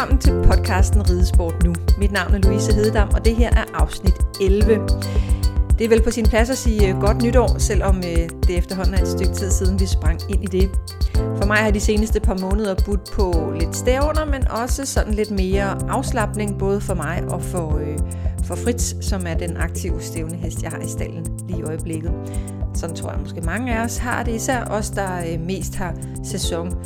Velkommen til podcasten Ridesport Nu. Mit navn er Louise Hededam, og det her er afsnit 11. Det er vel på sin plads at sige øh, godt nytår, selvom øh, det efterhånden er et stykke tid siden, vi sprang ind i det. For mig har de seneste par måneder budt på lidt stævner, men også sådan lidt mere afslappning, både for mig og for, øh, for Fritz, som er den aktive stævnehest, jeg har i stallen lige i øjeblikket. Sådan tror jeg måske mange af os har det, især os, der øh, mest har sæson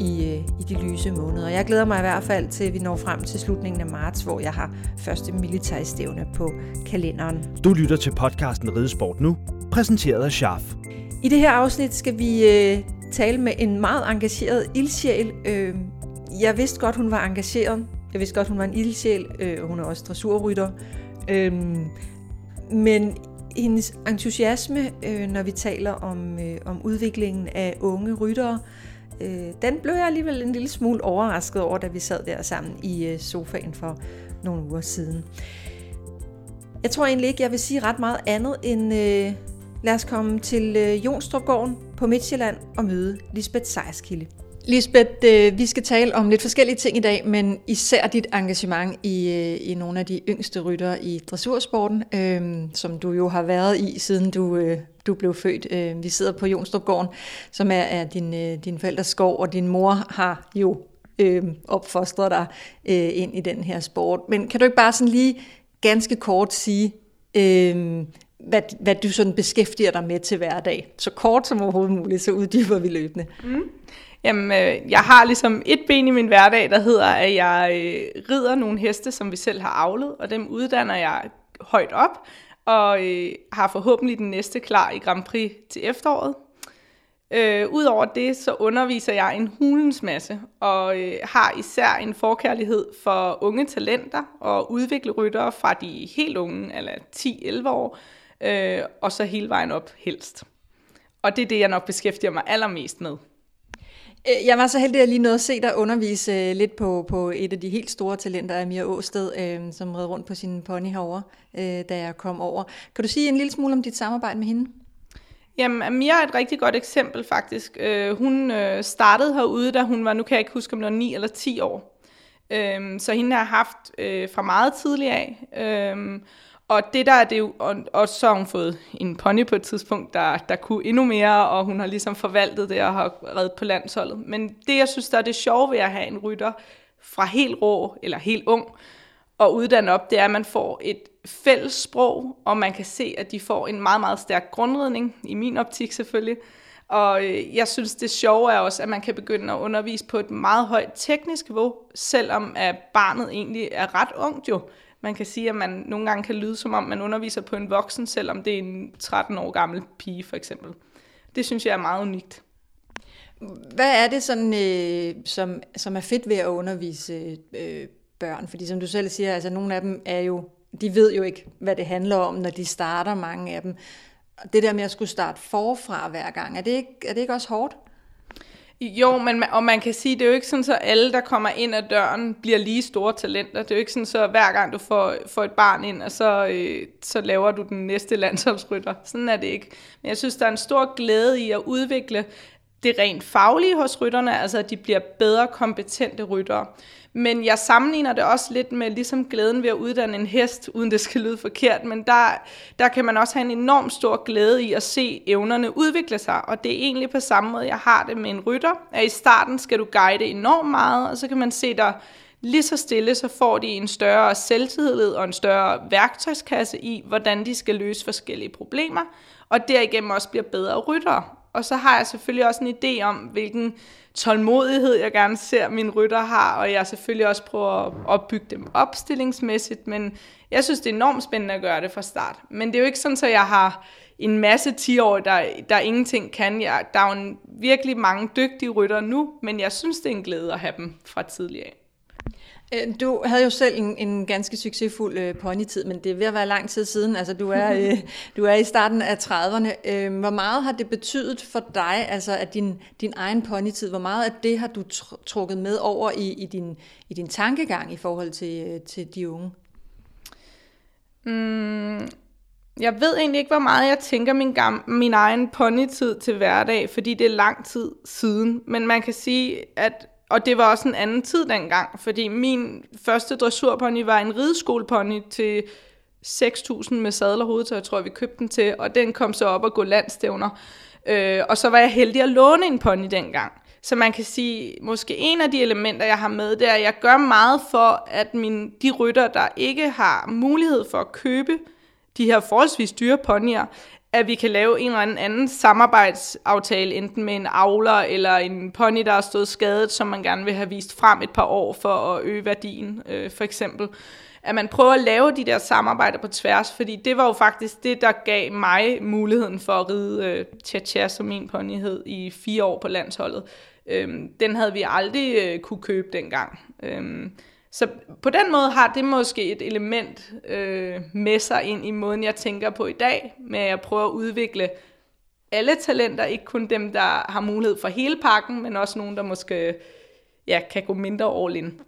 i, øh, i de lyse måneder. Jeg glæder mig i hvert fald til, at vi når frem til slutningen af marts, hvor jeg har første militærstævne på kalenderen. Du lytter til podcasten Ridesport Nu, præsenteret af Scharf. I det her afsnit skal vi øh, tale med en meget engageret ildsjæl. Øh, jeg vidste godt, hun var engageret. Jeg vidste godt, hun var en ildsjæl. Øh, hun er også dressurrytter. Øh, men hendes entusiasme, øh, når vi taler om, øh, om udviklingen af unge ryttere, øh, Øh, den blev jeg alligevel en lille smule overrasket over, da vi sad der sammen i øh, sofaen for nogle uger siden. Jeg tror egentlig ikke, jeg vil sige ret meget andet end øh, lad os komme til øh, Jonstrupgården på Midtjylland og møde Lisbeth Sejerskilde. Lisbeth, øh, vi skal tale om lidt forskellige ting i dag, men især dit engagement i, øh, i nogle af de yngste ryttere i dressursporten, øh, som du jo har været i, siden du, øh, du blev født. Øh, vi sidder på Jonstrupgården, som er, er din, øh, din forældres skov, og din mor har jo øh, opfostret dig øh, ind i den her sport. Men kan du ikke bare sådan lige ganske kort sige, øh, hvad, hvad du sådan beskæftiger dig med til hverdag? Så kort som overhovedet muligt, så uddyber vi løbende. Mm. Jamen, øh, jeg har ligesom et ben i min hverdag, der hedder, at jeg øh, rider nogle heste, som vi selv har avlet, og dem uddanner jeg højt op, og øh, har forhåbentlig den næste klar i Grand Prix til efteråret. Øh, Udover det, så underviser jeg en hulens masse, og øh, har især en forkærlighed for unge talenter og udvikle ryttere fra de helt unge, eller 10-11 år, øh, og så hele vejen op helst. Og det er det, jeg nok beskæftiger mig allermest med. Øh, jeg var så heldig at lige nåede at se dig undervise øh, lidt på, på et af de helt store talenter, Amir Åsted, øh, som red rundt på sin pony herovre, øh, da jeg kom over. Kan du sige en lille smule om dit samarbejde med hende? Jamen, Amir er et rigtig godt eksempel faktisk. Øh, hun øh, startede herude, da hun var, nu kan jeg ikke huske, om det var 9 eller 10 år. Øh, så hende har jeg haft øh, fra meget tidlig af. Øh, og det der er det jo, og, og så har hun fået en pony på et tidspunkt, der, der kunne endnu mere, og hun har ligesom forvaltet det og har reddet på landsholdet. Men det, jeg synes, der er det sjove ved at have en rytter fra helt rå, eller helt ung, og uddanne op, det er, at man får et fælles sprog, og man kan se, at de får en meget, meget stærk grundredning, i min optik selvfølgelig. Og øh, jeg synes, det sjove er også, at man kan begynde at undervise på et meget højt teknisk niveau, selvom at barnet egentlig er ret ungt jo man kan sige, at man nogle gange kan lyde som om, man underviser på en voksen, selvom det er en 13 år gammel pige for eksempel. Det synes jeg er meget unikt. Hvad er det, sådan, øh, som, som er fedt ved at undervise øh, børn? Fordi som du selv siger, altså nogle af dem er jo, de ved jo ikke, hvad det handler om, når de starter, mange af dem. Det der med at skulle starte forfra hver gang, er det ikke, er det ikke også hårdt? Jo, men, og man kan sige, det er jo ikke sådan, så alle, der kommer ind ad døren, bliver lige store talenter. Det er jo ikke sådan, så hver gang du får, får et barn ind, og så, øh, så laver du den næste landsholdsrytter. Sådan er det ikke. Men jeg synes, der er en stor glæde i at udvikle det rent faglige hos rytterne, altså at de bliver bedre kompetente ryttere. Men jeg sammenligner det også lidt med ligesom glæden ved at uddanne en hest, uden det skal lyde forkert, men der, der kan man også have en enorm stor glæde i at se evnerne udvikle sig, og det er egentlig på samme måde, jeg har det med en rytter, at i starten skal du guide enormt meget, og så kan man se dig lige så stille, så får de en større selvtillid og en større værktøjskasse i, hvordan de skal løse forskellige problemer, og derigennem også bliver bedre ryttere. Og så har jeg selvfølgelig også en idé om, hvilken tålmodighed, jeg gerne ser, mine rytter har, og jeg selvfølgelig også prøver at opbygge dem opstillingsmæssigt, men jeg synes, det er enormt spændende at gøre det fra start. Men det er jo ikke sådan, at jeg har en masse 10 år, der, der ingenting kan. Jeg, der er jo en, virkelig mange dygtige rytter nu, men jeg synes, det er en glæde at have dem fra tidligere af. Øh, du havde jo selv en, en ganske succesfuld øh, ponytid, men det er ved at være lang tid siden. Altså, du er, øh, du er i starten af 30'erne. Øh, hvor meget har det betydet for dig, altså at din, din egen ponytid, hvor meget af det har du tr- trukket med over i, i, din, i din tankegang i forhold til, øh, til de unge? Mm, jeg ved egentlig ikke, hvor meget jeg tænker min, gam- min egen ponytid til hverdag, fordi det er lang tid siden. Men man kan sige, at og det var også en anden tid dengang, fordi min første dressurpony var en rideskolepony til 6.000 med sadel og hovedtøj, jeg tror vi købte den til, og den kom så op og gå landstævner. Øh, og så var jeg heldig at låne en pony dengang. Så man kan sige, måske en af de elementer, jeg har med, det er, at jeg gør meget for, at min, de rytter, der ikke har mulighed for at købe de her forholdsvis dyre ponyer, at vi kan lave en eller anden, anden samarbejdsaftale, enten med en avler eller en pony, der er stået skadet, som man gerne vil have vist frem et par år for at øge værdien, øh, for eksempel. At man prøver at lave de der samarbejder på tværs, fordi det var jo faktisk det, der gav mig muligheden for at ride øh, Cha-Cha, som min pony hed, i fire år på landsholdet. Øhm, den havde vi aldrig øh, kunne købe dengang. Øhm, så på den måde har det måske et element øh, med sig ind i måden, jeg tænker på i dag, med at prøve at udvikle alle talenter, ikke kun dem, der har mulighed for hele pakken, men også nogen, der måske ja, kan gå mindre all in.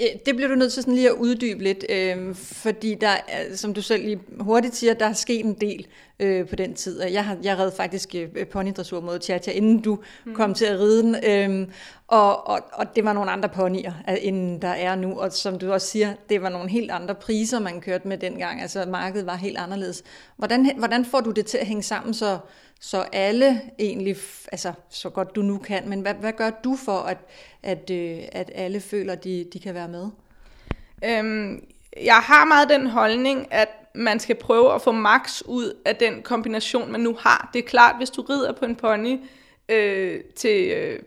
Øh, det bliver du nødt til sådan lige at uddybe lidt, øh, fordi der, som du selv lige hurtigt siger, der er sket en del øh, på den tid. Jeg har jeg red faktisk øh, ponydressur mod Tjatja, inden du mm. kom til at ride den, øh, og, og, og det var nogle andre ponyer, end der er nu, og som du også siger, det var nogle helt andre priser, man kørte med dengang, altså markedet var helt anderledes. Hvordan, hvordan får du det til at hænge sammen, så så alle egentlig, altså så godt du nu kan, men hvad, hvad gør du for, at, at, øh, at alle føler, at de, de kan være med? Øhm, jeg har meget den holdning, at man skal prøve at få max ud af den kombination, man nu har. Det er klart, hvis du rider på en pony øh, til øh,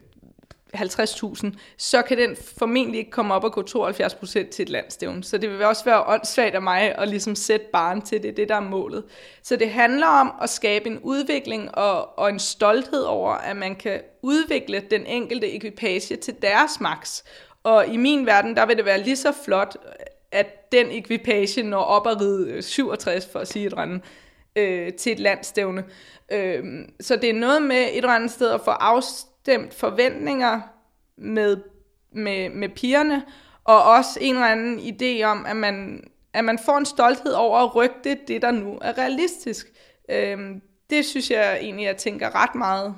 50.000, så kan den formentlig ikke komme op og gå 72% til et landstævn. Så det vil også være åndssvagt af mig at ligesom sætte barn til det, det der er målet. Så det handler om at skabe en udvikling og, og en stolthed over, at man kan udvikle den enkelte ekvipage til deres max. Og i min verden, der vil det være lige så flot, at den ekvipage når op at ride øh, 67, for at sige et rende, øh, til et landstævne. Øh, så det er noget med et eller andet sted at få afstemt opstemt forventninger med, med, med pigerne, og også en eller anden idé om, at man, at man får en stolthed over at rygte det, der nu er realistisk. Øhm, det synes jeg egentlig, jeg tænker ret meget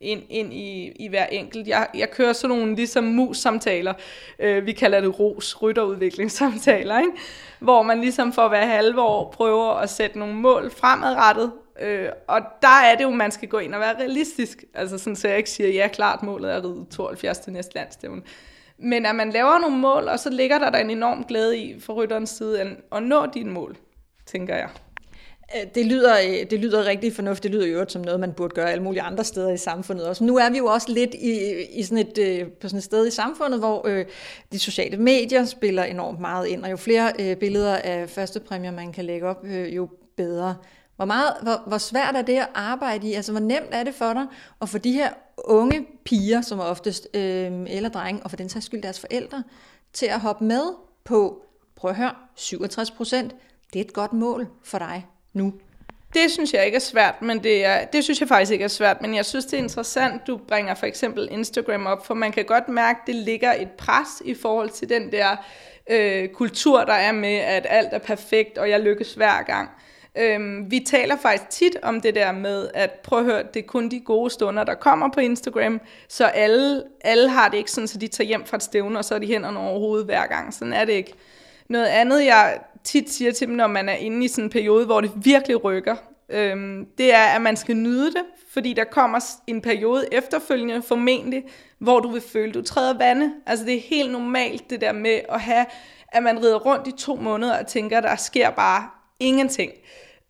ind, ind i, i hver enkelt. Jeg, jeg kører sådan nogle ligesom mus-samtaler. Øh, vi kalder det ros, rytterudviklingssamtaler, ikke? hvor man ligesom for hver halve år prøver at sætte nogle mål fremadrettet, Øh, og der er det jo, man skal gå ind og være realistisk. Altså sådan, så jeg ikke siger, ja, klart målet er at ride 72 til næste landstævne. Men at man laver nogle mål, og så ligger der, der en enorm glæde i for rytterens side at, at nå dine mål, tænker jeg. Øh, det lyder, øh, det lyder rigtig fornuftigt. Det lyder jo som noget, man burde gøre alle mulige andre steder i samfundet også. Nu er vi jo også lidt i, i sådan et, øh, på sådan et sted i samfundet, hvor øh, de sociale medier spiller enormt meget ind, og jo flere øh, billeder af førstepræmier, man kan lægge op, øh, jo bedre. Hvor, meget, hvor, hvor svært er det at arbejde i? Altså, hvor nemt er det for dig at få de her unge piger, som er oftest, øh, eller drenge, og for den sags skyld deres forældre, til at hoppe med på, prøv at høre, 67 procent, det er et godt mål for dig nu. Det synes jeg ikke er svært, men det, er, det synes jeg faktisk ikke er svært, men jeg synes, det er interessant, du bringer for eksempel Instagram op, for man kan godt mærke, det ligger et pres i forhold til den der øh, kultur, der er med, at alt er perfekt, og jeg lykkes hver gang. Øhm, vi taler faktisk tit om det der med, at prøv at høre, det er kun de gode stunder, der kommer på Instagram, så alle, alle har det ikke sådan, så de tager hjem fra et stævne, og så er de hænderne over hovedet hver gang. Sådan er det ikke. Noget andet, jeg tit siger til dem, når man er inde i sådan en periode, hvor det virkelig rykker, øhm, det er, at man skal nyde det, fordi der kommer en periode efterfølgende formentlig, hvor du vil føle, du træder vande. Altså det er helt normalt det der med at have, at man rider rundt i to måneder og tænker, at der sker bare ingenting.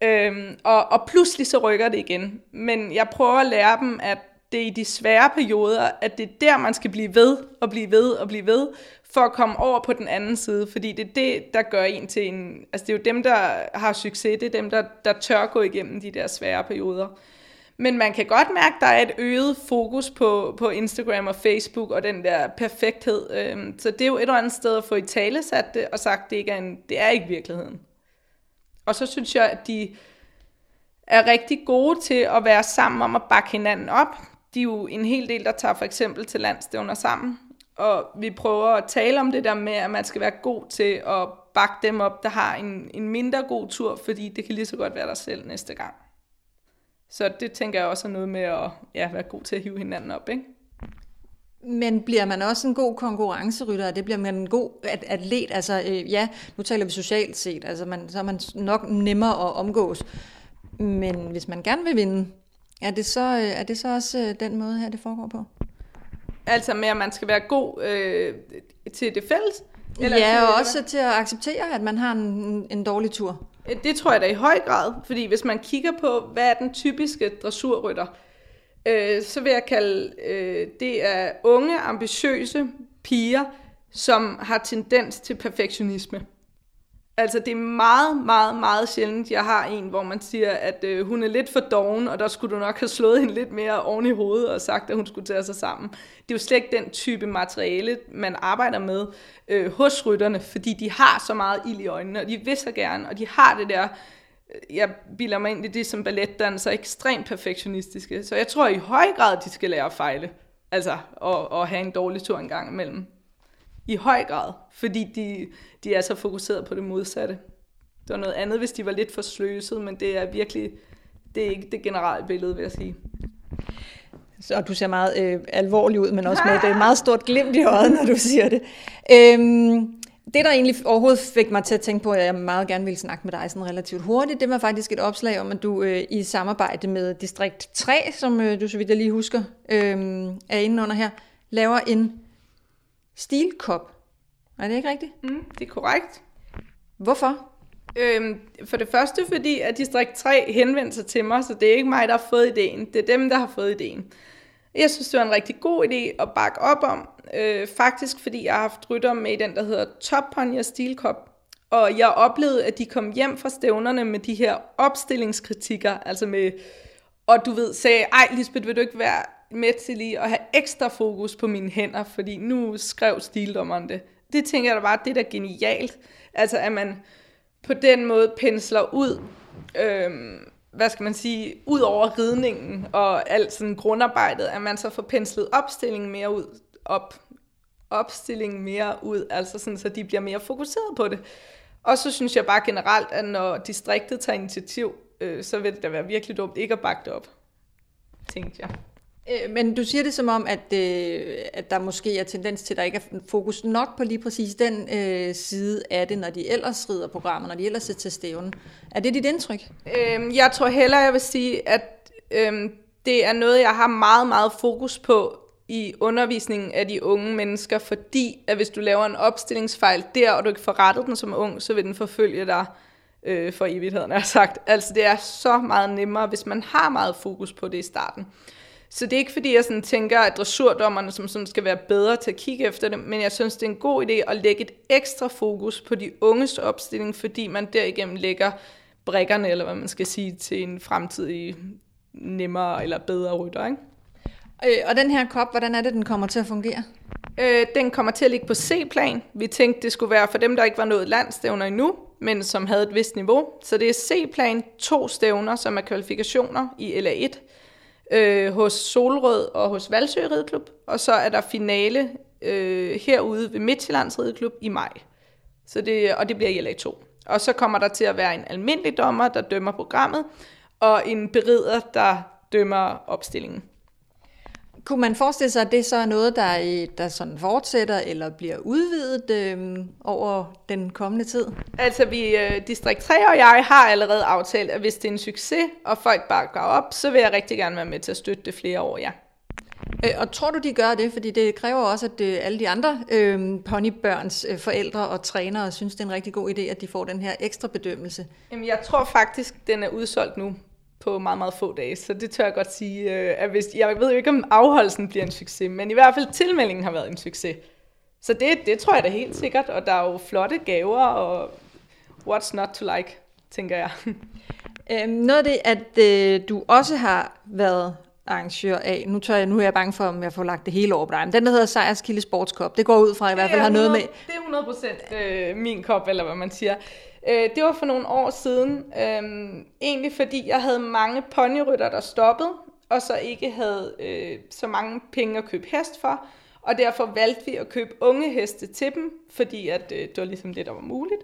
Øhm, og, og pludselig så rykker det igen. Men jeg prøver at lære dem, at det er i de svære perioder, at det er der, man skal blive ved og blive ved og blive ved, for at komme over på den anden side. Fordi det er det, der gør en til en... Altså det er jo dem, der har succes, det er dem, der, der tør gå igennem de der svære perioder. Men man kan godt mærke, at der er et øget fokus på, på Instagram og Facebook og den der perfekthed. Øhm, så det er jo et eller andet sted at få i tale sat det og sagt, at det, ikke er en, det er ikke virkeligheden. Og så synes jeg, at de er rigtig gode til at være sammen om at bakke hinanden op. De er jo en hel del, der tager for eksempel til landstævner sammen. Og vi prøver at tale om det der med, at man skal være god til at bakke dem op, der har en, en mindre god tur, fordi det kan lige så godt være dig selv næste gang. Så det tænker jeg også er noget med at ja, være god til at hive hinanden op, ikke? Men bliver man også en god konkurrencerytter? Det bliver man en god atlet? Altså, øh, ja, nu taler vi socialt set, altså man, så er man nok nemmere at omgås. Men hvis man gerne vil vinde, er det så, øh, er det så også øh, den måde her, det foregår på? Altså med, at man skal være god øh, til det fælles? Eller ja, til, og også til at acceptere, at man har en, en dårlig tur. Det tror jeg da i høj grad, fordi hvis man kigger på, hvad er den typiske dressurrytter, øh, så vil jeg kalde øh, det er unge, ambitiøse piger, som har tendens til perfektionisme. Altså det er meget, meget, meget sjældent, jeg har en, hvor man siger, at øh, hun er lidt for doven, og der skulle du nok have slået hende lidt mere oven i hovedet og sagt, at hun skulle tage sig sammen. Det er jo slet ikke den type materiale, man arbejder med øh, hos rytterne, fordi de har så meget ild i øjnene, og de vil så gerne, og de har det der, jeg bilder mig ind i det som balletdanser, ekstremt perfektionistiske. Så jeg tror i høj grad, de skal lære at fejle, altså og, og have en dårlig tur en gang imellem i høj grad, fordi de, de er så fokuseret på det modsatte. Det var noget andet, hvis de var lidt for sløset, men det er virkelig, det er ikke det generelle billede, vil jeg sige. Så du ser meget øh, alvorlig ud, men også med et meget stort glimt i øjet, når du siger det. Øhm, det, der egentlig overhovedet fik mig til at tænke på, at jeg meget gerne ville snakke med dig sådan relativt hurtigt, det var faktisk et opslag om, at du øh, i samarbejde med Distrikt 3, som øh, du så vidt jeg lige husker, øh, er inde under her, laver en stilkop. Er det ikke rigtigt? Mm, det er korrekt. Hvorfor? Øhm, for det første, fordi at Distrikt 3 henvendte sig til mig, så det er ikke mig, der har fået ideen. Det er dem, der har fået ideen. Jeg synes, det var en rigtig god idé at bakke op om. Øh, faktisk fordi jeg har haft rytter med i den, der hedder Top Ponyer Steel Cup. Og jeg oplevede, at de kom hjem fra stævnerne med de her opstillingskritikker, altså med, og du ved, sagde, ej Lisbeth, vil du ikke være med til lige at have ekstra fokus på mine hænder, fordi nu skrev stildommeren det. Det tænker jeg da bare, det er da genialt. Altså, at man på den måde pensler ud, øhm, hvad skal man sige, ud over ridningen og alt sådan grundarbejdet, at man så får penslet opstillingen mere ud, op, opstillingen mere ud, altså sådan, så de bliver mere fokuseret på det. Og så synes jeg bare generelt, at når distriktet tager initiativ, øh, så vil det da være virkelig dumt ikke at bakke det op, tænkte jeg. Øh, men du siger det som om, at, øh, at der måske er tendens til, at der ikke er fokus nok på lige præcis den øh, side af det, når de ellers rider programmer, når de ellers er til stævnen. Er det dit indtryk? Øhm, jeg tror hellere, jeg vil sige, at øhm, det er noget, jeg har meget, meget fokus på i undervisningen af de unge mennesker, fordi at hvis du laver en opstillingsfejl der, og du ikke får rettet den som ung, så vil den forfølge dig øh, for evigheden, har sagt. Altså det er så meget nemmere, hvis man har meget fokus på det i starten. Så det er ikke fordi, jeg sådan tænker, at dressurdommerne som, som skal være bedre til at kigge efter det, men jeg synes, det er en god idé at lægge et ekstra fokus på de unges opstilling, fordi man derigennem lægger brækkerne, eller hvad man skal sige, til en fremtidig nemmere eller bedre rytter. Ikke? Øh, og den her kop, hvordan er det, den kommer til at fungere? Øh, den kommer til at ligge på C-plan. Vi tænkte, det skulle være for dem, der ikke var nået landstævner endnu, men som havde et vist niveau. Så det er C-plan, to stævner, som er kvalifikationer i LA1 øh, hos Solrød og hos Valsø Rideklub, og så er der finale øh, herude ved Midtjyllands Rideklub i maj. Så det, og det bliver i LA2. Og så kommer der til at være en almindelig dommer, der dømmer programmet, og en berider, der dømmer opstillingen. Kunne man forestille sig, at det så er noget, der, der sådan fortsætter eller bliver udvidet øh, over den kommende tid? Altså, vi, øh, Distrikt 3 og jeg har allerede aftalt, at hvis det er en succes, og folk bare går op, så vil jeg rigtig gerne være med til at støtte det flere år, ja. Øh, og tror du, de gør det? Fordi det kræver også, at øh, alle de andre øh, ponybørns øh, forældre og trænere synes, det er en rigtig god idé, at de får den her ekstra bedømmelse. Jamen, jeg tror faktisk, den er udsolgt nu på meget, meget få dage. Så det tør jeg godt sige, øh, at hvis, jeg ved jo ikke, om afholdelsen bliver en succes, men i hvert fald tilmeldingen har været en succes. Så det, det tror jeg da helt sikkert, og der er jo flotte gaver, og what's not to like, tænker jeg. Øhm, noget af det, at øh, du også har været arrangør af, nu, tør jeg, nu er jeg bange for, om jeg får lagt det hele over på dig, men den, der hedder Sejrskilde Sportskop, det går ud fra i hvert fald har noget med... Det er 100 procent øh, min kop, eller hvad man siger. Øh, det var for nogle år siden, øh, egentlig fordi jeg havde mange ponyrytter, der stoppede, og så ikke havde øh, så mange penge at købe hest for, og derfor valgte vi at købe unge heste til dem, fordi at, øh, det var ligesom det, der var muligt.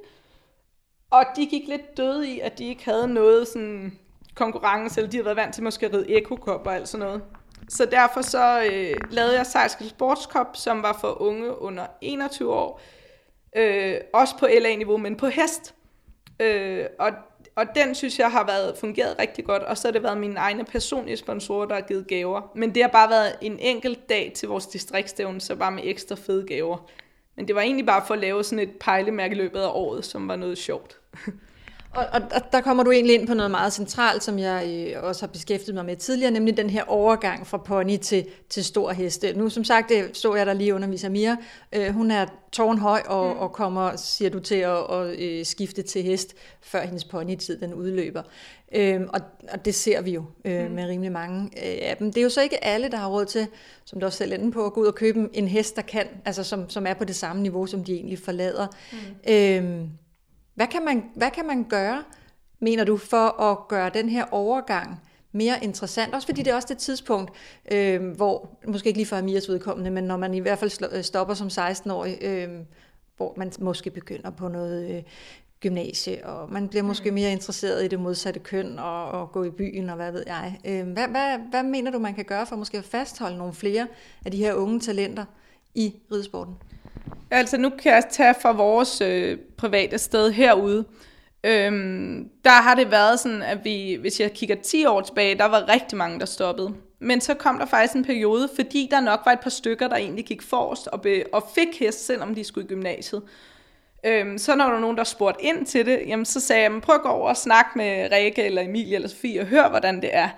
Og de gik lidt døde i, at de ikke havde noget sådan konkurrence, eller de havde været vant til måske at ride ekokop og alt sådan noget. Så derfor så øh, lavede jeg Sejrskil Sportskop, som var for unge under 21 år. Øh, også på LA-niveau, men på hest. Øh, og, og den synes jeg har været fungeret rigtig godt, og så har det været mine egne personlige sponsorer, der har givet gaver. Men det har bare været en enkelt dag til vores distriktsstævne, så bare med ekstra fede gaver. Men det var egentlig bare for at lave sådan et pejlemærke i løbet af året, som var noget sjovt. Og, og, og der kommer du egentlig ind på noget meget centralt, som jeg øh, også har beskæftiget mig med tidligere, nemlig den her overgang fra pony til, til stor heste. Nu som sagt, det så jeg der lige underviser Mia. Øh, hun er tårnhøj og, mm. og kommer, siger du, til at, at øh, skifte til hest, før hendes ponytid den udløber. Øh, og, og det ser vi jo øh, mm. med rimelig mange øh, af dem. Det er jo så ikke alle, der har råd til, som du også selv inde på, at gå ud og købe en hest, der kan, altså som, som er på det samme niveau, som de egentlig forlader. Mm. Øh, hvad kan man, hvad kan man gøre, mener du, for at gøre den her overgang mere interessant? Også fordi det er også det tidspunkt, øh, hvor, måske ikke lige for Amias udkommende, men når man i hvert fald øh, stopper som 16-årig, øh, hvor man måske begynder på noget øh, gymnasie, og man bliver måske mm. mere interesseret i det modsatte køn, og, og gå i byen, og hvad ved jeg. Øh, hvad, hvad, hvad mener du, man kan gøre for måske at fastholde nogle flere af de her unge talenter i ridesporten? Altså nu kan jeg tage fra vores øh, private sted herude. Øhm, der har det været sådan, at vi, hvis jeg kigger 10 år tilbage, der var rigtig mange, der stoppede. Men så kom der faktisk en periode, fordi der nok var et par stykker, der egentlig gik forrest og, be, og fik hest, selvom de skulle i gymnasiet. Øhm, så når der var nogen, der spurgte ind til det, jamen, så sagde jeg, prøv at gå over og snakke med Rikke eller Emilie eller Sofie og hør, hvordan det er.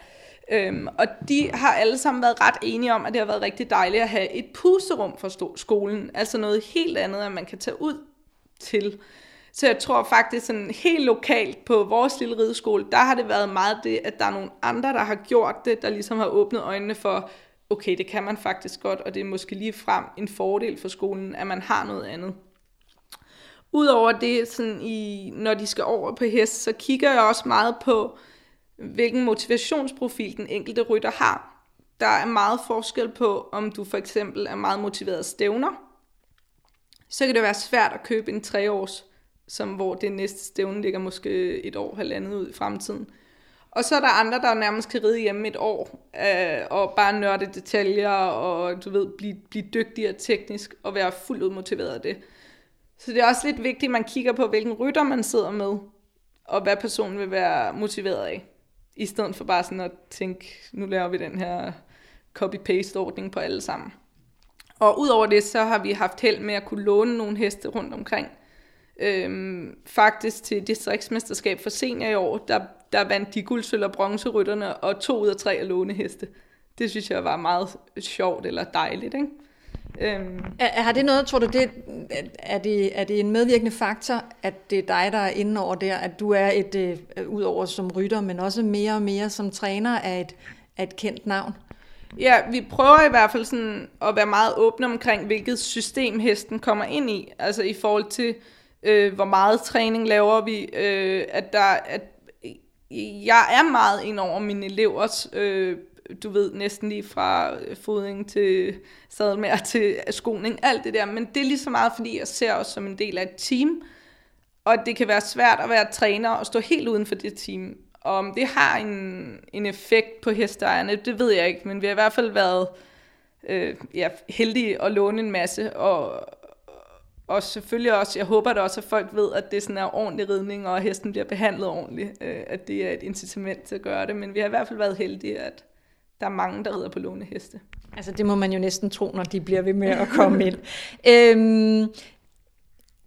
Øhm, og de har alle sammen været ret enige om, at det har været rigtig dejligt at have et puserum for skolen. Altså noget helt andet, at man kan tage ud til. Så jeg tror faktisk sådan helt lokalt på vores lille rideskole, der har det været meget det, at der er nogle andre, der har gjort det, der ligesom har åbnet øjnene for, okay, det kan man faktisk godt, og det er måske lige frem en fordel for skolen, at man har noget andet. Udover det, sådan i, når de skal over på hest, så kigger jeg også meget på, hvilken motivationsprofil den enkelte rytter har. Der er meget forskel på, om du for eksempel er meget motiveret stævner. Så kan det være svært at købe en treårs, som hvor det næste stævne ligger måske et år, halvandet ud i fremtiden. Og så er der andre, der nærmest kan ride hjemme et år, øh, og bare nørde detaljer, og du ved, blive, blive dygtigere teknisk, og være fuldt ud motiveret af det. Så det er også lidt vigtigt, at man kigger på, hvilken rytter man sidder med, og hvad personen vil være motiveret af. I stedet for bare sådan at tænke, nu laver vi den her copy-paste-ordning på alle sammen. Og udover det, så har vi haft held med at kunne låne nogle heste rundt omkring. Øhm, faktisk til distriktsmesterskab for senior i år, der, der vandt de guldsølv og bronzerytterne, og to ud af tre af låneheste. Det synes jeg var meget sjovt eller dejligt, ikke? Øhm. Er, har det noget, tror du, det, er, det, er det en medvirkende faktor, at det er dig, der er inde over der, at du er et, uh, udover som rytter, men også mere og mere som træner af et, af et kendt navn? Ja, vi prøver i hvert fald sådan at være meget åbne omkring, hvilket system hesten kommer ind i. Altså i forhold til, øh, hvor meget træning laver vi. Øh, at der, at jeg er meget ind over mine elevers øh, du ved, næsten lige fra øh, fodring til sadelmær til skoning, alt det der. Men det er lige så meget, fordi jeg ser os som en del af et team, og det kan være svært at være træner og stå helt uden for det team. Og om det har en, en effekt på hesteejerne, det ved jeg ikke, men vi har i hvert fald været øh, ja, heldige at låne en masse, og, og selvfølgelig også, jeg håber da også, at folk ved, at det sådan er ordentlig ridning, og at hesten bliver behandlet ordentligt, øh, at det er et incitament til at gøre det, men vi har i hvert fald været heldige, at, der er mange, der rider på låneheste. Altså det må man jo næsten tro, når de bliver ved med at komme ind. øhm,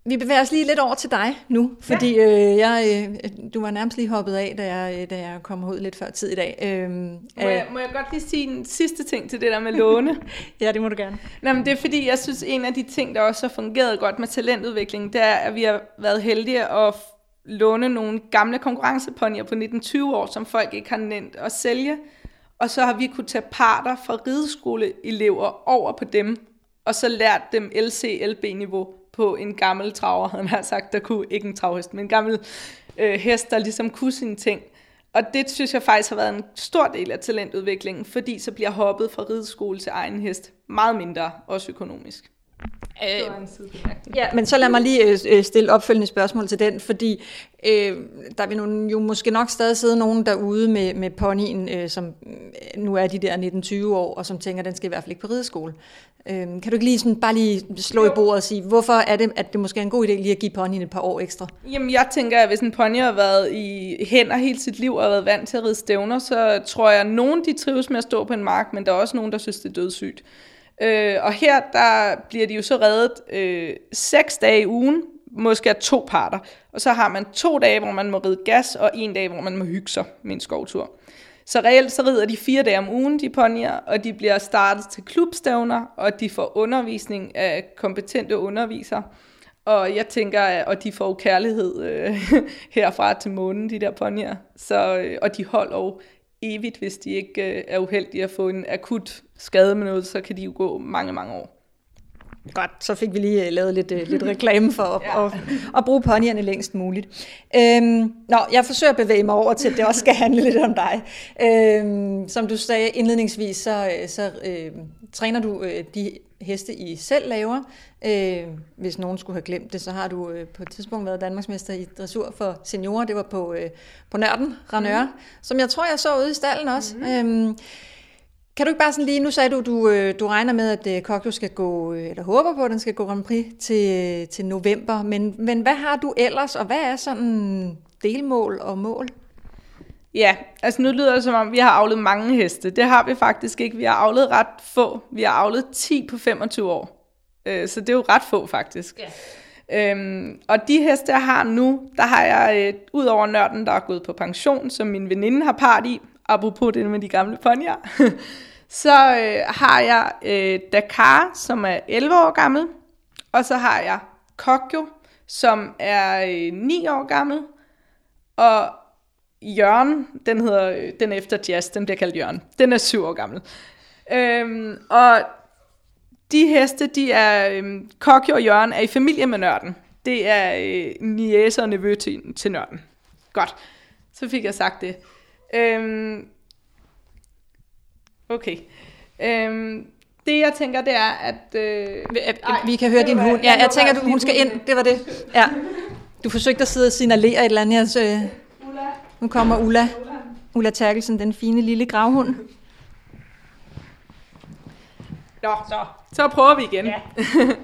vi bevæger os lige lidt over til dig nu, fordi ja. øh, jeg, øh, du var nærmest lige hoppet af, da jeg, da jeg kom ud lidt før tid i dag. Øhm, må, jeg, må jeg godt lige sige en sidste ting til det der med låne? ja, det må du gerne. Nå, men det er fordi, jeg synes, en af de ting, der også har fungeret godt med talentudvikling, det er, at vi har været heldige at låne nogle gamle konkurrenceponyer på 19-20 år, som folk ikke har nemt at sælge og så har vi kunne tage parter fra rideskoleelever over på dem, og så lært dem LC-LB-niveau på en gammel traver, han har sagt, der kunne ikke en travhest, men en gammel øh, hest, der ligesom kunne sine ting. Og det synes jeg faktisk har været en stor del af talentudviklingen, fordi så bliver hoppet fra rideskole til egen hest meget mindre, også økonomisk. Sidebemærkning. Ja, men så lad mig lige øh, øh, stille opfølgende spørgsmål til den, fordi øh, der vil nu, jo måske nok stadig sidde nogen derude med, med ponyen, øh, som øh, nu er de der 19-20 år, og som tænker, den skal i hvert fald ikke på rideskole. Øh, kan du ikke lige sådan, bare lige slå jo. i bordet og sige, hvorfor er det, at det måske er en god idé lige at give ponyen et par år ekstra? Jamen, jeg tænker, at hvis en pony har været i hænder hele sit liv og har været vant til at ride stævner, så tror jeg, at nogen de trives med at stå på en mark, men der er også nogen, der synes, det er dødssygt. Øh, og her der bliver de jo så reddet øh, seks dage i ugen, måske af to parter. Og så har man to dage, hvor man må ride gas, og en dag, hvor man må hygge sig med en skovtur. Så reelt så rider de fire dage om ugen, de ponyer, og de bliver startet til klubstævner, og de får undervisning af kompetente undervisere. Og jeg tænker, at de får kærlighed øh, herfra til månen, de der ponyer. Så, øh, og de holder jo evigt, hvis de ikke øh, er uheldige at få en akut skade med noget, så kan de jo gå mange, mange år. Godt, så fik vi lige uh, lavet lidt, uh, lidt reklame for at, ja. at, at bruge ponyerne længst muligt. Øhm, nå, jeg forsøger at bevæge mig over til, at det også skal handle lidt om dig. Øhm, som du sagde indledningsvis, så, så øh, træner du øh, de heste, I selv laver. Øh, hvis nogen skulle have glemt det, så har du øh, på et tidspunkt været Danmarksmester i dressur for seniorer. Det var på, øh, på Nørden, Ranør, mm. som jeg tror, jeg så ude i stallen også. Mm. Øhm, kan du ikke bare sådan lige, nu sagde du, du, øh, du regner med, at øh, Kokjo skal gå, øh, eller håber på, at den skal gå Grand Prix til, til november, men, men hvad har du ellers, og hvad er sådan delmål og mål? Ja, altså nu lyder det som om, vi har avlet mange heste. Det har vi faktisk ikke. Vi har avlet ret få. Vi har avlet 10 på 25 år. Så det er jo ret få faktisk. Ja. Øhm, og de heste, jeg har nu, der har jeg, ud over nørden, der er gået på pension, som min veninde har part i, apropos det med de gamle ponyer, så øh, har jeg øh, Dakar, som er 11 år gammel, og så har jeg Kokyo, som er øh, 9 år gammel, og Jørgen, den hedder øh, den efter Jazz, den bliver kaldt Jørgen. Den er 7 år gammel. Øhm, og de heste, de er, øh, Kokyo og Jørgen er i familie med nørden. Det er øh, niæse og nevø til, til nørden. Godt, så fik jeg sagt det. Øhm, okay. Øhm, det jeg tænker, det er, at... Øh, vi, ej, vi kan høre din hund. Ja, jeg tænker, du, hun skal ind. Det var det. Ja. Du forsøgte at sidde og signalere et eller andet. Altså, Ulla. Nu kommer Ulla. Ulla Terkelsen, den fine lille gravhund. Nå, så, så prøver vi igen. Ja.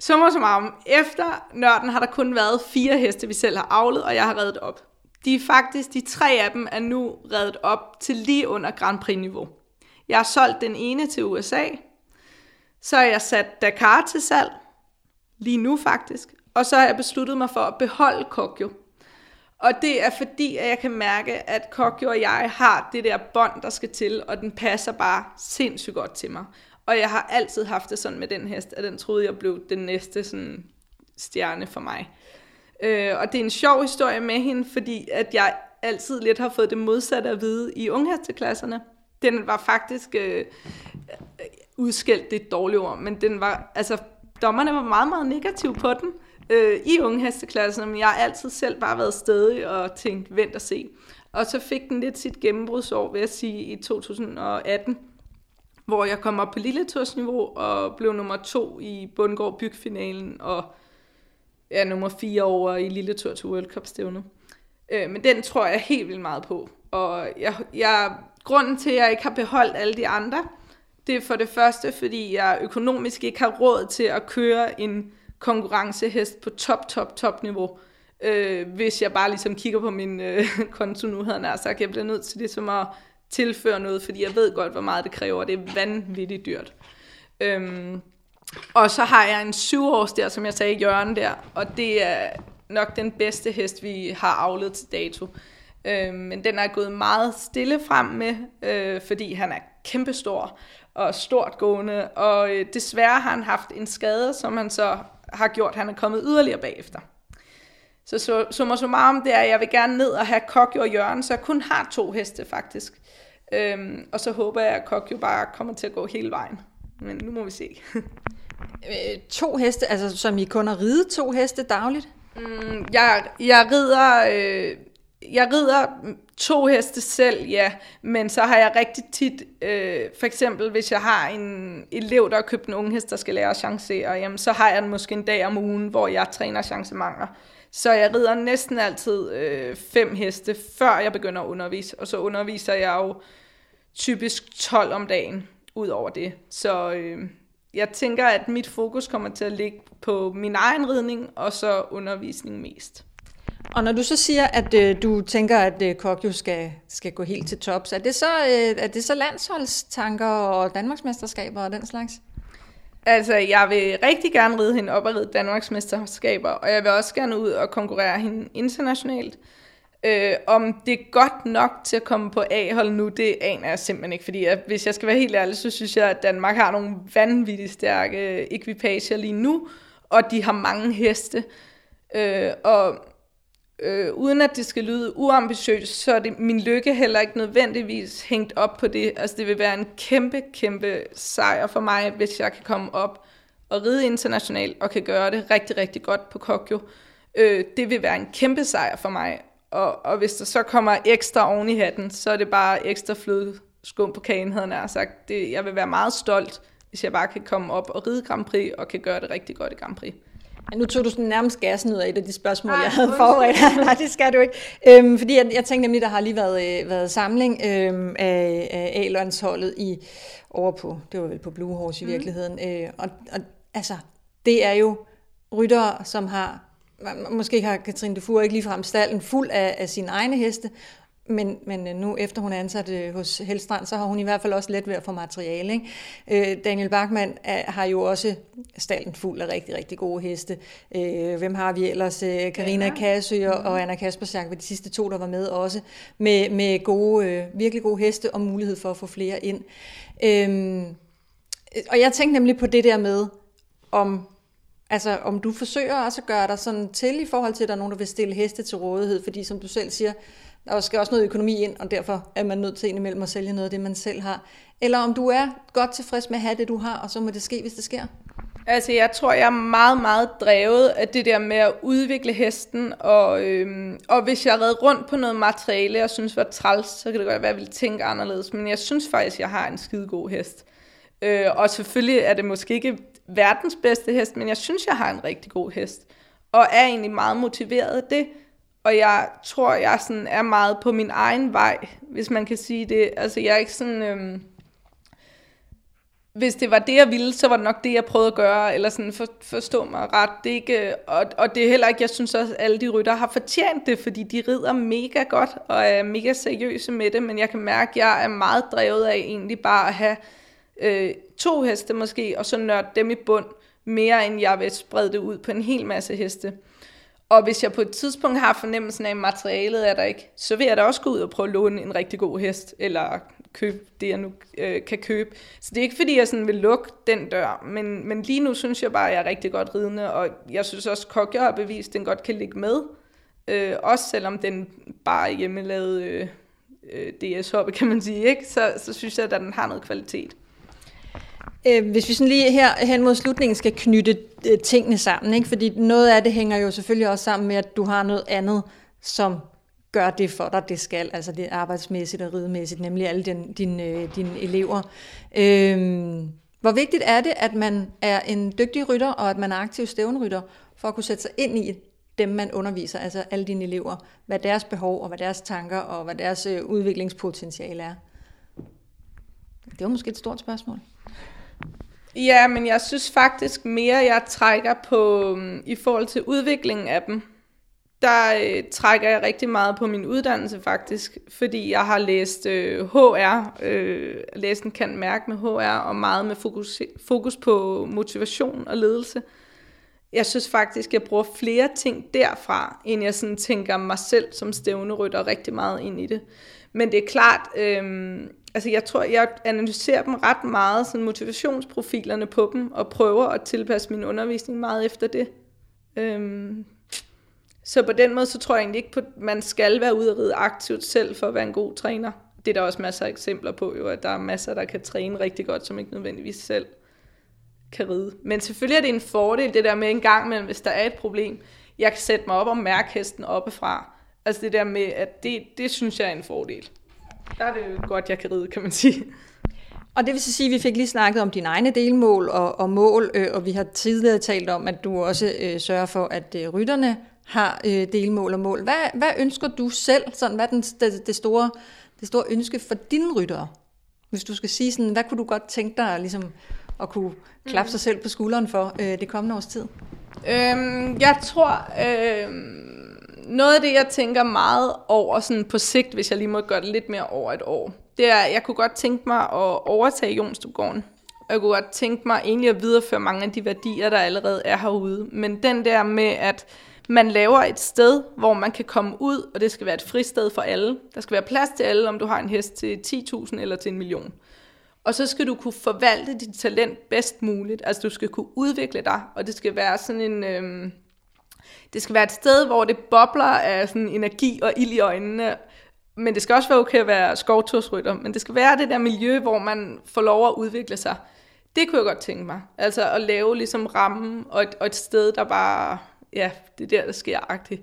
Summa summarum, efter nørden har der kun været fire heste, vi selv har avlet, og jeg har reddet op. De er faktisk, de tre af dem er nu reddet op til lige under Grand Prix-niveau. Jeg har solgt den ene til USA, så har jeg sat Dakar til salg, lige nu faktisk, og så har jeg besluttet mig for at beholde Kokyo. Og det er fordi, at jeg kan mærke, at Kokyo og jeg har det der bånd, der skal til, og den passer bare sindssygt godt til mig. Og jeg har altid haft det sådan med den hest, at den troede, jeg blev den næste sådan, stjerne for mig. Øh, og det er en sjov historie med hende, fordi at jeg altid lidt har fået det modsatte at vide i unghesteklasserne. Den var faktisk øh, øh, udskældt, det er et dårligt ord, men den var, altså, dommerne var meget, meget negativ på den øh, i unghesteklasserne, men jeg har altid selv bare været stedig og tænkt, vent og se. Og så fik den lidt sit gennembrudsår, vil jeg sige, i 2018, hvor jeg kom op på lille niveau og blev nummer to i Bundgård Bygfinalen og ja, nummer fire over i Lille Tur til World Cup stævnet. Øh, men den tror jeg helt vildt meget på. Og jeg, jeg, grunden til, at jeg ikke har beholdt alle de andre, det er for det første, fordi jeg økonomisk ikke har råd til at køre en konkurrencehest på top, top, top niveau. Øh, hvis jeg bare ligesom kigger på min øh, konto nu, havde jeg sagt, jeg bliver nødt til ligesom at tilføre noget, fordi jeg ved godt, hvor meget det kræver. Det er vanvittigt dyrt. Øhm, og så har jeg en syvårs der, som jeg sagde, Jørgen der, og det er nok den bedste hest, vi har afledt til dato. Øh, men den er gået meget stille frem med, øh, fordi han er kæmpestor og stort gående, og øh, desværre har han haft en skade, som han så har gjort, han er kommet yderligere bagefter. Så summa summarum, det er, at jeg vil gerne ned og have Kokjo og Jørgen, så jeg kun har to heste faktisk. Øhm, og så håber jeg, at Kokjo bare kommer til at gå hele vejen. Men nu må vi se. Øh, to heste, altså som I kun har ridet to heste dagligt? Mm, jeg, jeg rider... Øh, jeg rider to heste selv, ja, men så har jeg rigtig tit, øh, for eksempel hvis jeg har en elev, der har købt en unge hest, der skal lære at chancere, jamen så har jeg den måske en dag om ugen, hvor jeg træner chancemanger. Så jeg rider næsten altid øh, fem heste, før jeg begynder at undervise, og så underviser jeg jo typisk 12 om dagen ud over det. Så øh, jeg tænker, at mit fokus kommer til at ligge på min egen ridning, og så undervisning mest. Og når du så siger, at øh, du tænker, at øh, Kokjo skal, skal gå helt til tops, er det så, øh, er det så landsholdstanker og Danmarksmesterskaber og den slags? Altså, jeg vil rigtig gerne ride hende op og ride Danmarksmesterskaber, og jeg vil også gerne ud og konkurrere hende internationalt. Øh, om det er godt nok til at komme på A-hold nu, det aner jeg simpelthen ikke, fordi at, hvis jeg skal være helt ærlig, så synes jeg, at Danmark har nogle vanvittigt stærke øh, ekvipager lige nu, og de har mange heste. Øh, og øh, uden at det skal lyde uambitiøst, så er det min lykke heller ikke nødvendigvis hængt op på det. Altså det vil være en kæmpe, kæmpe sejr for mig, hvis jeg kan komme op og ride internationalt og kan gøre det rigtig, rigtig godt på Kokyo. Øh, det vil være en kæmpe sejr for mig. Og, og hvis der så kommer ekstra oven i hatten, så er det bare ekstra flødeskum på kagen, havde jeg sagt. Det, jeg vil være meget stolt, hvis jeg bare kan komme op og ride Grand Prix, og kan gøre det rigtig godt i Grand Prix. Ja, nu tog du sådan nærmest gassen ud af et af de spørgsmål, Ej, jeg havde forberedt. Nej, det skal du ikke. Øhm, fordi jeg, jeg tænkte nemlig, der har lige været, øh, været samling øhm, af, af A-landsholdet i, over på, det var vel på Blue Horse i mm. virkeligheden. Øh, og, og altså, det er jo ryttere, som har måske har Katrine Dufour ikke ligefrem stallen fuld af, af sine egne heste, men, men øh, nu efter hun er ansat øh, hos Helstrand, så har hun i hvert fald også let ved at få materiale. Ikke? Øh, Daniel Bachmann er, har jo også stallen fuld af rigtig, rigtig gode heste. Øh, hvem har vi ellers? Øh, Karina ja. Kassø og, og Anna Kaspersjak var de sidste to, der var med også, med, med gode, øh, virkelig gode heste og mulighed for at få flere ind. Øh, og jeg tænkte nemlig på det der med, om Altså, om du forsøger også at gøre dig sådan til i forhold til, at der er nogen, der vil stille heste til rådighed, fordi som du selv siger, der skal også noget økonomi ind, og derfor er man nødt til indimellem at sælge noget af det, man selv har. Eller om du er godt tilfreds med at have det, du har, og så må det ske, hvis det sker. Altså, jeg tror, jeg er meget, meget drevet af det der med at udvikle hesten, og, øhm, og hvis jeg redder rundt på noget materiale, jeg synes var træls, så kan det godt være, at jeg vil tænke anderledes, men jeg synes faktisk, jeg har en skide god hest. Øh, og selvfølgelig er det måske ikke verdens bedste hest, men jeg synes, jeg har en rigtig god hest, og er egentlig meget motiveret af det, og jeg tror, jeg sådan er meget på min egen vej, hvis man kan sige det. Altså, jeg er ikke sådan... Øhm, hvis det var det, jeg ville, så var det nok det, jeg prøvede at gøre, eller sådan for, forstå mig ret. Det er ikke, og, og det er heller ikke, jeg synes også, at alle de rytter har fortjent det, fordi de rider mega godt, og er mega seriøse med det, men jeg kan mærke, at jeg er meget drevet af egentlig bare at have øh, to heste måske, og så nørde dem i bund, mere end jeg vil sprede det ud på en hel masse heste. Og hvis jeg på et tidspunkt har fornemmelsen af, at materialet er der ikke, så vil jeg da også gå ud og prøve at låne en rigtig god hest, eller købe det, jeg nu øh, kan købe. Så det er ikke fordi, jeg sådan vil lukke den dør, men, men lige nu synes jeg bare, at jeg er rigtig godt ridende, og jeg synes også, at Kokja har bevist, at den godt kan ligge med. Øh, også selvom den bare er hjemmelavet øh, øh, DS-hoppe, kan man sige, ikke? Så, så synes jeg, at den har noget kvalitet. Øh, hvis vi sådan lige her hen mod slutningen skal knytte øh, tingene sammen, ikke? fordi noget af det hænger jo selvfølgelig også sammen med, at du har noget andet, som gør det for dig, det skal, altså det arbejdsmæssigt og ridemæssigt, nemlig alle din, din, dine elever. Øhm, hvor vigtigt er det, at man er en dygtig rytter, og at man er aktiv stævnrytter, for at kunne sætte sig ind i dem, man underviser, altså alle dine elever, hvad deres behov og hvad deres tanker og hvad deres øh, udviklingspotentiale er? Det var måske et stort spørgsmål. Ja, men jeg synes faktisk mere, jeg trækker på, mm, i forhold til udviklingen af dem, der øh, trækker jeg rigtig meget på min uddannelse faktisk, fordi jeg har læst øh, HR, øh, læst en kan mærke med HR, og meget med fokus, fokus på motivation og ledelse. Jeg synes faktisk, jeg bruger flere ting derfra, end jeg sådan tænker mig selv som stævnerytter rigtig meget ind i det. Men det er klart, øh, altså jeg tror, jeg analyserer dem ret meget, sådan motivationsprofilerne på dem, og prøver at tilpasse min undervisning meget efter det. Øhm, så på den måde, så tror jeg egentlig ikke på, at man skal være ude og ride aktivt selv for at være en god træner. Det er der også masser af eksempler på, jo, at der er masser, der kan træne rigtig godt, som ikke nødvendigvis selv kan ride. Men selvfølgelig er det en fordel, det der med en gang, imellem, hvis der er et problem, jeg kan sætte mig op og mærke hesten oppefra. Altså det der med, at det, det synes jeg er en fordel. Der er det jo godt, jeg kan ride, kan man sige. Og det vil så sige, at vi fik lige snakket om dine egne delmål og, og mål, øh, og vi har tidligere talt om, at du også øh, sørger for, at øh, rytterne har øh, delmål og mål. Hvad, hvad ønsker du selv? Sådan, hvad er den, det, det, store, det store ønske for dine ryttere? Hvis du skal sige sådan, hvad kunne du godt tænke dig ligesom, at kunne klappe sig selv på skulderen for øh, det kommende års tid? Øhm, jeg tror, øh, noget af det, jeg tænker meget over sådan på sigt, hvis jeg lige må gøre det lidt mere over et år, det er, at jeg kunne godt tænke mig at overtage Jonstupgården. Og jeg kunne godt tænke mig egentlig at videreføre mange af de værdier, der allerede er herude. Men den der med, at man laver et sted, hvor man kan komme ud, og det skal være et fristed for alle. Der skal være plads til alle, om du har en hest til 10.000 eller til en million. Og så skal du kunne forvalte dit talent bedst muligt. Altså du skal kunne udvikle dig, og det skal være sådan en... Øh, det skal være et sted, hvor det bobler af sådan energi og ild i øjnene. Men det skal også være okay at være skovtursrytter. Men det skal være det der miljø, hvor man får lov at udvikle sig. Det kunne jeg godt tænke mig. Altså at lave ligesom rammen og et, og et sted, der bare... Ja, det er der, der sker agtigt.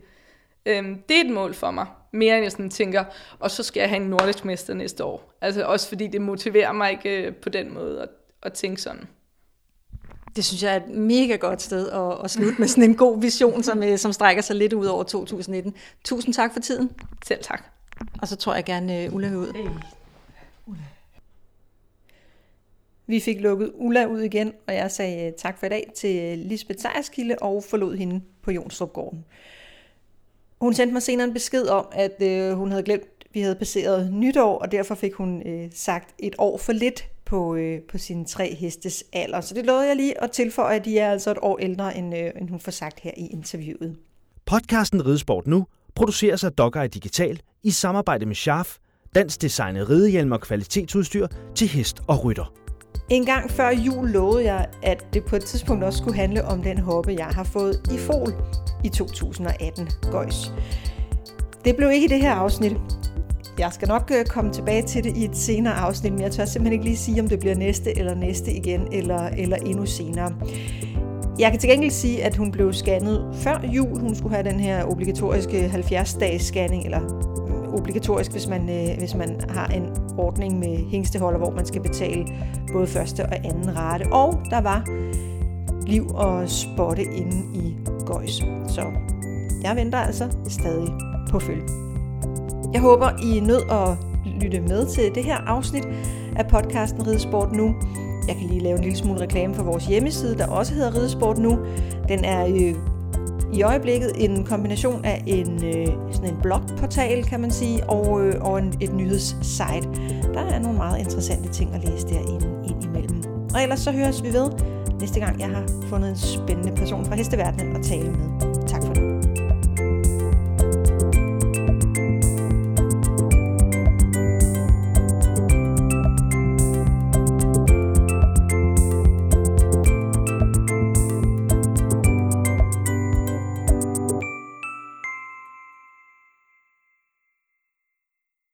Øhm, det er et mål for mig. Mere end jeg sådan tænker, og så skal jeg have en nordisk mester næste år. Altså også fordi det motiverer mig ikke øh, på den måde at, at tænke sådan. Det synes jeg er et mega godt sted at, at slutte med sådan en god vision, som, øh, som strækker sig lidt ud over 2019. Tusind tak for tiden. Selv tak. Og så tror jeg gerne, uh, Ulla vil ud. Hey. Ulla. Vi fik lukket Ulla ud igen, og jeg sagde tak for i dag til Lisbeth Sejerskilde og forlod hende på Jonstrupgården. Hun sendte mig senere en besked om, at øh, hun havde glemt, at vi havde passeret nytår, og derfor fik hun øh, sagt et år for lidt på, øh, på sine tre hestes alder. Så det lovede jeg lige at tilføje, at de er altså et år ældre, end, øh, end hun får sagt her i interviewet. Podcasten Ridesport Nu produceres af Dogeye Digital i samarbejde med Scharf, dansk designet ridehjelm og kvalitetsudstyr til hest og rytter. En gang før jul lovede jeg, at det på et tidspunkt også skulle handle om den hoppe, jeg har fået i fol i 2018 gøjs. Det blev ikke i det her afsnit. Jeg skal nok øh, komme tilbage til det i et senere afsnit, men jeg tør simpelthen ikke lige sige, om det bliver næste eller næste igen, eller, eller endnu senere. Jeg kan til gengæld sige, at hun blev scannet før jul. Hun skulle have den her obligatoriske 70-dages scanning, eller mm, obligatorisk, hvis man, øh, hvis man har en ordning med hængsteholder, hvor man skal betale både første og anden rate. Og der var liv og spotte inde i Gøjs. Så jeg venter altså stadig på følge. Jeg håber, I er nødt at lytte med til det her afsnit af podcasten Ridesport Nu. Jeg kan lige lave en lille smule reklame for vores hjemmeside, der også hedder Ridesport Nu. Den er øh, i øjeblikket en kombination af en, øh, sådan en blogportal, kan man sige, og, øh, og en, et nyhedssite. Der er nogle meget interessante ting at læse derinde ind imellem. Og ellers så høres vi ved næste gang, jeg har fundet en spændende person fra hesteverdenen at tale med.